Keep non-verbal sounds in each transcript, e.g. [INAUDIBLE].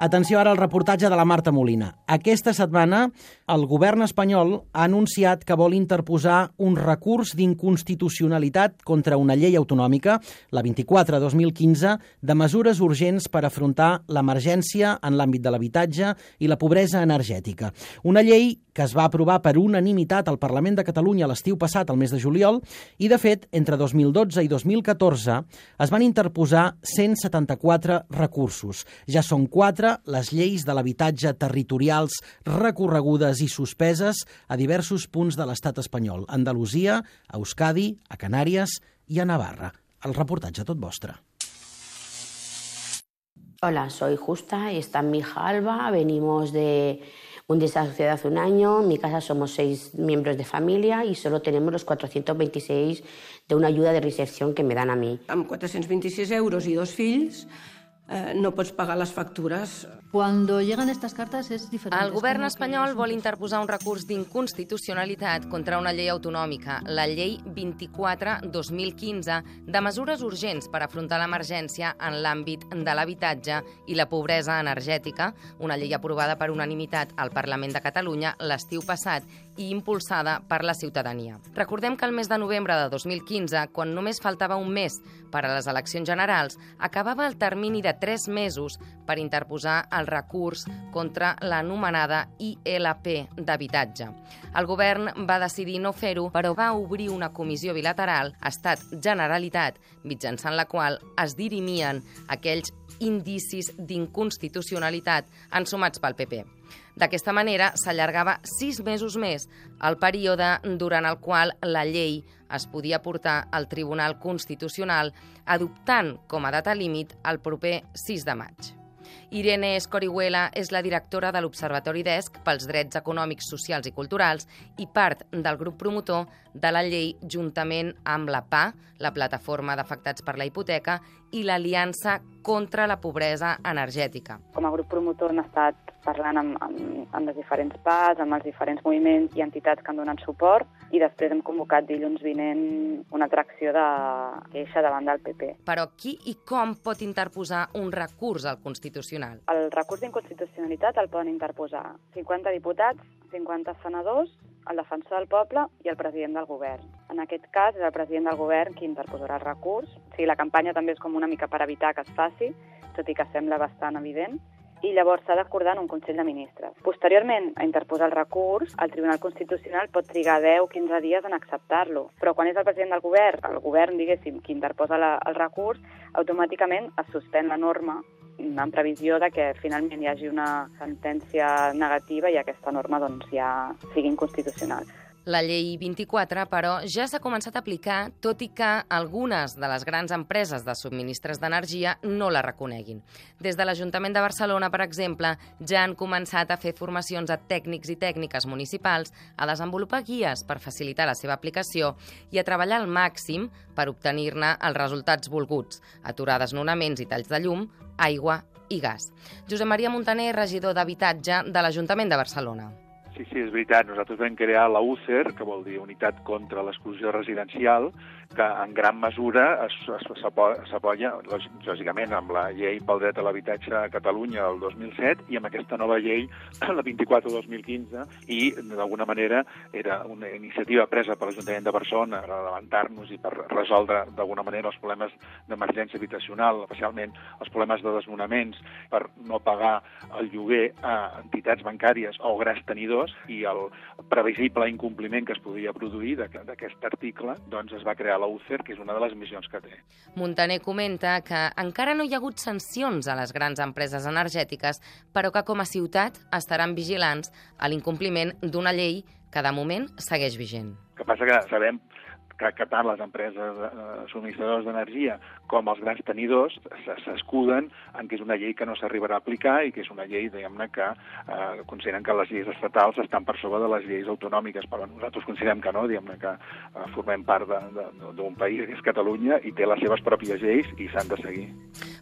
Atenció ara al reportatge de la Marta Molina. Aquesta setmana el govern espanyol ha anunciat que vol interposar un recurs d'inconstitucionalitat contra una llei autonòmica, la 24-2015, de mesures urgents per afrontar l'emergència en l'àmbit de l'habitatge i la pobresa energètica. Una llei que es va aprovar per unanimitat al Parlament de Catalunya l'estiu passat, al mes de juliol, i, de fet, entre 2012 i 2014 es van interposar 174 recursos. Ja són quatre les lleis de l'habitatge territorials recorregudes i suspeses a diversos punts de l'estat espanyol, a Andalusia, a Euskadi, a Canàries i a Navarra. El reportatge tot vostre. Hola, soy Justa y está mi hija Alba. Venimos de un desastre hace un año. En mi casa somos seis miembros de familia y solo tenemos los 426 de una ayuda de reinserción que me dan a mí. Amb 426 euros i dos fills eh, no pots pagar les factures. Cuando llegan estas cartas es diferente. El govern espanyol vol interposar un recurs d'inconstitucionalitat contra una llei autonòmica, la Llei 24-2015, de mesures urgents per afrontar l'emergència en l'àmbit de l'habitatge i la pobresa energètica, una llei aprovada per unanimitat al Parlament de Catalunya l'estiu passat i impulsada per la ciutadania. Recordem que el mes de novembre de 2015, quan només faltava un mes per a les eleccions generals, acabava el termini de tres mesos per interposar el recurs contra l'anomenada ILP d'habitatge. El govern va decidir no fer-ho, però va obrir una comissió bilateral, Estat-Generalitat, mitjançant la qual es dirimien aquells indicis d'inconstitucionalitat ensumats pel PP. D'aquesta manera, s'allargava sis mesos més el període durant el qual la llei es podia portar al Tribunal Constitucional, adoptant com a data límit el proper 6 de maig. Irene Escorihuela és la directora de l'Observatori DESC pels Drets Econòmics, Socials i Culturals i part del grup promotor de la llei juntament amb la PA, la Plataforma d'Afectats per la Hipoteca, i l'Aliança contra la Pobresa Energètica. com a grup promotor hem estat parlant amb, amb, amb les diferents parts, amb els diferents moviments i entitats que han donat suport i després hem convocat dilluns vinent una atracció de queixa davant del PP. Però qui i com pot interposar un recurs al Constitucional? El recurs d'inconstitucionalitat el poden interposar 50 diputats, 50 senadors, el defensor del poble i el president del govern. En aquest cas és el president del govern qui interposarà el recurs. O sigui, la campanya també és com una mica per evitar que es faci, tot i que sembla bastant evident i llavors s'ha d'acordar en un Consell de Ministres. Posteriorment a interposar el recurs, el Tribunal Constitucional pot trigar 10 o 15 dies en acceptar-lo, però quan és el president del govern, el govern, diguéssim, qui interposa la, el recurs, automàticament es suspèn la norma en previsió de que finalment hi hagi una sentència negativa i aquesta norma doncs, ja sigui inconstitucional. La llei 24, però, ja s'ha començat a aplicar, tot i que algunes de les grans empreses de subministres d'energia no la reconeguin. Des de l'Ajuntament de Barcelona, per exemple, ja han començat a fer formacions a tècnics i tècniques municipals, a desenvolupar guies per facilitar la seva aplicació i a treballar al màxim per obtenir-ne els resultats volguts, aturar desnonaments i talls de llum, aigua i gas. Josep Maria Montaner, regidor d'Habitatge de l'Ajuntament de Barcelona. Sí, sí, és veritat. Nosaltres vam crear la UCER, que vol dir Unitat contra l'Exclusió Residencial, que en gran mesura es- es- s'apo- s'apoya, lòg- lògicament, amb la llei pel dret a l'habitatge a Catalunya del 2007 i amb aquesta nova llei, [CLEARS THROAT] la 24-2015, i d'alguna manera era una iniciativa presa per l'Ajuntament de Barcelona per adelantar-nos i per resoldre d'alguna manera els problemes d'emergència habitacional, especialment els problemes de desnonaments, per no pagar el lloguer a entitats bancàries o grans tenidors i el previsible incompliment que es podia produir d'aqu- d'aquest article, doncs es va crear la UCER, que és una de les missions que té. Montaner comenta que encara no hi ha hagut sancions a les grans empreses energètiques, però que com a ciutat estaran vigilants a l'incompliment d'una llei que de moment segueix vigent. El que passa que sabem que, que tant les empreses eh, subministradores d'energia com els grans tenidors s'escuden en que és una llei que no s'arribarà a aplicar i que és una llei, diguem-ne, que eh, consideren que les lleis estatals estan per sobre de les lleis autonòmiques, però nosaltres considerem que no, diguem-ne que eh, formem part d'un país que és Catalunya i té les seves pròpies lleis i s'han de seguir.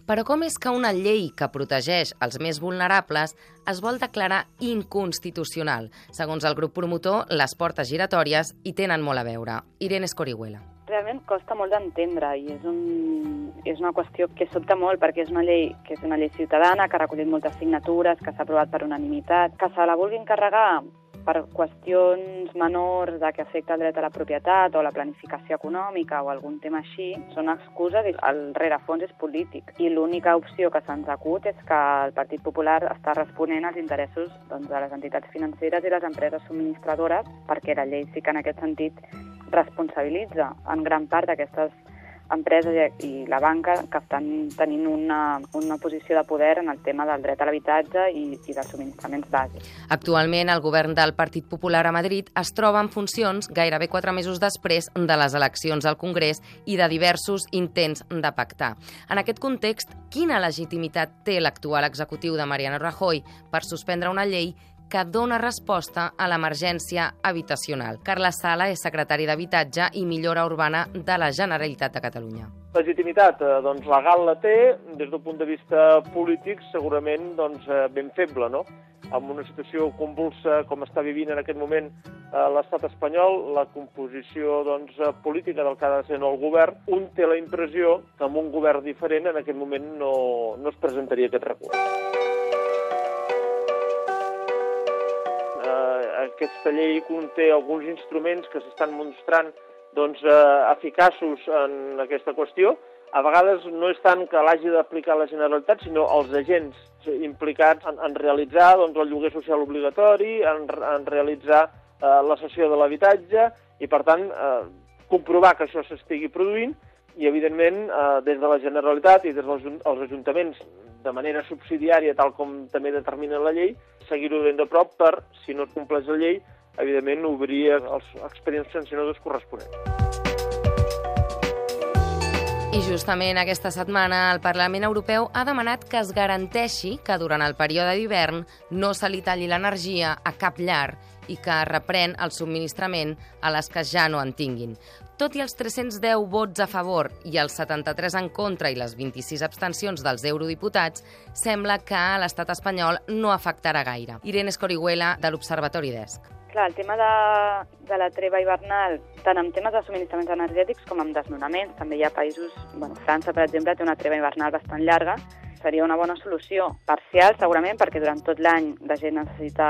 Però com és que una llei que protegeix els més vulnerables es vol declarar inconstitucional? Segons el grup promotor, les portes giratòries hi tenen molt a veure. Irene Escorihuela. realment costa molt d'entendre i és, un, és una qüestió que sobta molt perquè és una llei que és una llei ciutadana, que ha recollit moltes signatures, que s'ha aprovat per unanimitat, que se la vulguin carregar per qüestions menors de que afecta el dret a la propietat o la planificació econòmica o algun tema així, són excuses i el rerefons és polític. I l'única opció que se'ns acut és que el Partit Popular està responent als interessos doncs, de les entitats financeres i les empreses subministradores, perquè la llei sí que en aquest sentit responsabilitza en gran part d'aquestes empreses i la banca que estan tenint una, una posició de poder en el tema del dret a l'habitatge i, i dels subministraments bàsics. Actualment, el govern del Partit Popular a Madrid es troba en funcions gairebé quatre mesos després de les eleccions al Congrés i de diversos intents de pactar. En aquest context, quina legitimitat té l'actual executiu de Mariano Rajoy per suspendre una llei que dona resposta a l'emergència habitacional. Carles Sala és secretari d'Habitatge i Millora Urbana de la Generalitat de Catalunya. Legitimitat, eh, doncs, legal la té, des del punt de vista polític segurament doncs, eh, ben feble, no? Amb una situació convulsa com està vivint en aquest moment eh, l'estat espanyol, la composició doncs, política del que ha de ser el govern, un té la impressió que amb un govern diferent en aquest moment no, no es presentaria aquest recurs. Aquesta llei conté alguns instruments que s'estan mostrant doncs, eh, eficaços en aquesta qüestió. A vegades no és tant que l'hagi d'aplicar la Generalitat, sinó els agents implicats en, en realitzar doncs, el lloguer social obligatori, en, en realitzar eh, la cessió de l'habitatge i, per tant, eh, comprovar que això s'estigui produint i, evidentment, eh, des de la Generalitat i des dels ajuntaments de manera subsidiària, tal com també determina la llei, seguir-ho ben de prop per, si no es compleix la llei, evidentment obrir els expedients sancionadors corresponents. I justament aquesta setmana el Parlament Europeu ha demanat que es garanteixi que durant el període d'hivern no se li talli l'energia a cap llar i que reprèn el subministrament a les que ja no en tinguin. Tot i els 310 vots a favor i els 73 en contra i les 26 abstencions dels eurodiputats, sembla que a l'estat espanyol no afectarà gaire. Irene Escorihuela, de l'Observatori d'ESC. Clar, el tema de, de la treva hivernal, tant en temes de subministraments energètics com en desnonaments, també hi ha països, bueno, França, per exemple, té una treva hivernal bastant llarga, seria una bona solució. Parcial, segurament, perquè durant tot l'any la gent necessita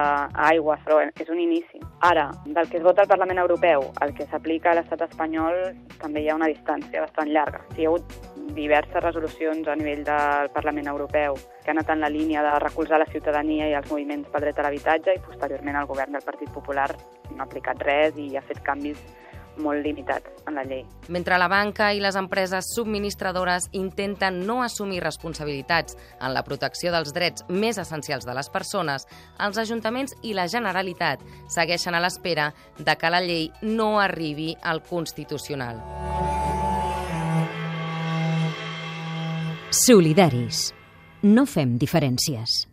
aigua, però és un inici. Ara, del que es vota al Parlament Europeu al que s'aplica a l'estat espanyol també hi ha una distància bastant llarga. Hi ha hagut diverses resolucions a nivell del Parlament Europeu que han anat en la línia de recolzar la ciutadania i els moviments pel dret a l'habitatge i posteriorment el govern del Partit Popular no ha aplicat res i ha fet canvis molt limitats en la llei. Mentre la banca i les empreses subministradores intenten no assumir responsabilitats en la protecció dels drets més essencials de les persones, els ajuntaments i la Generalitat segueixen a l'espera de que la llei no arribi al Constitucional. Solidaris. No fem diferències.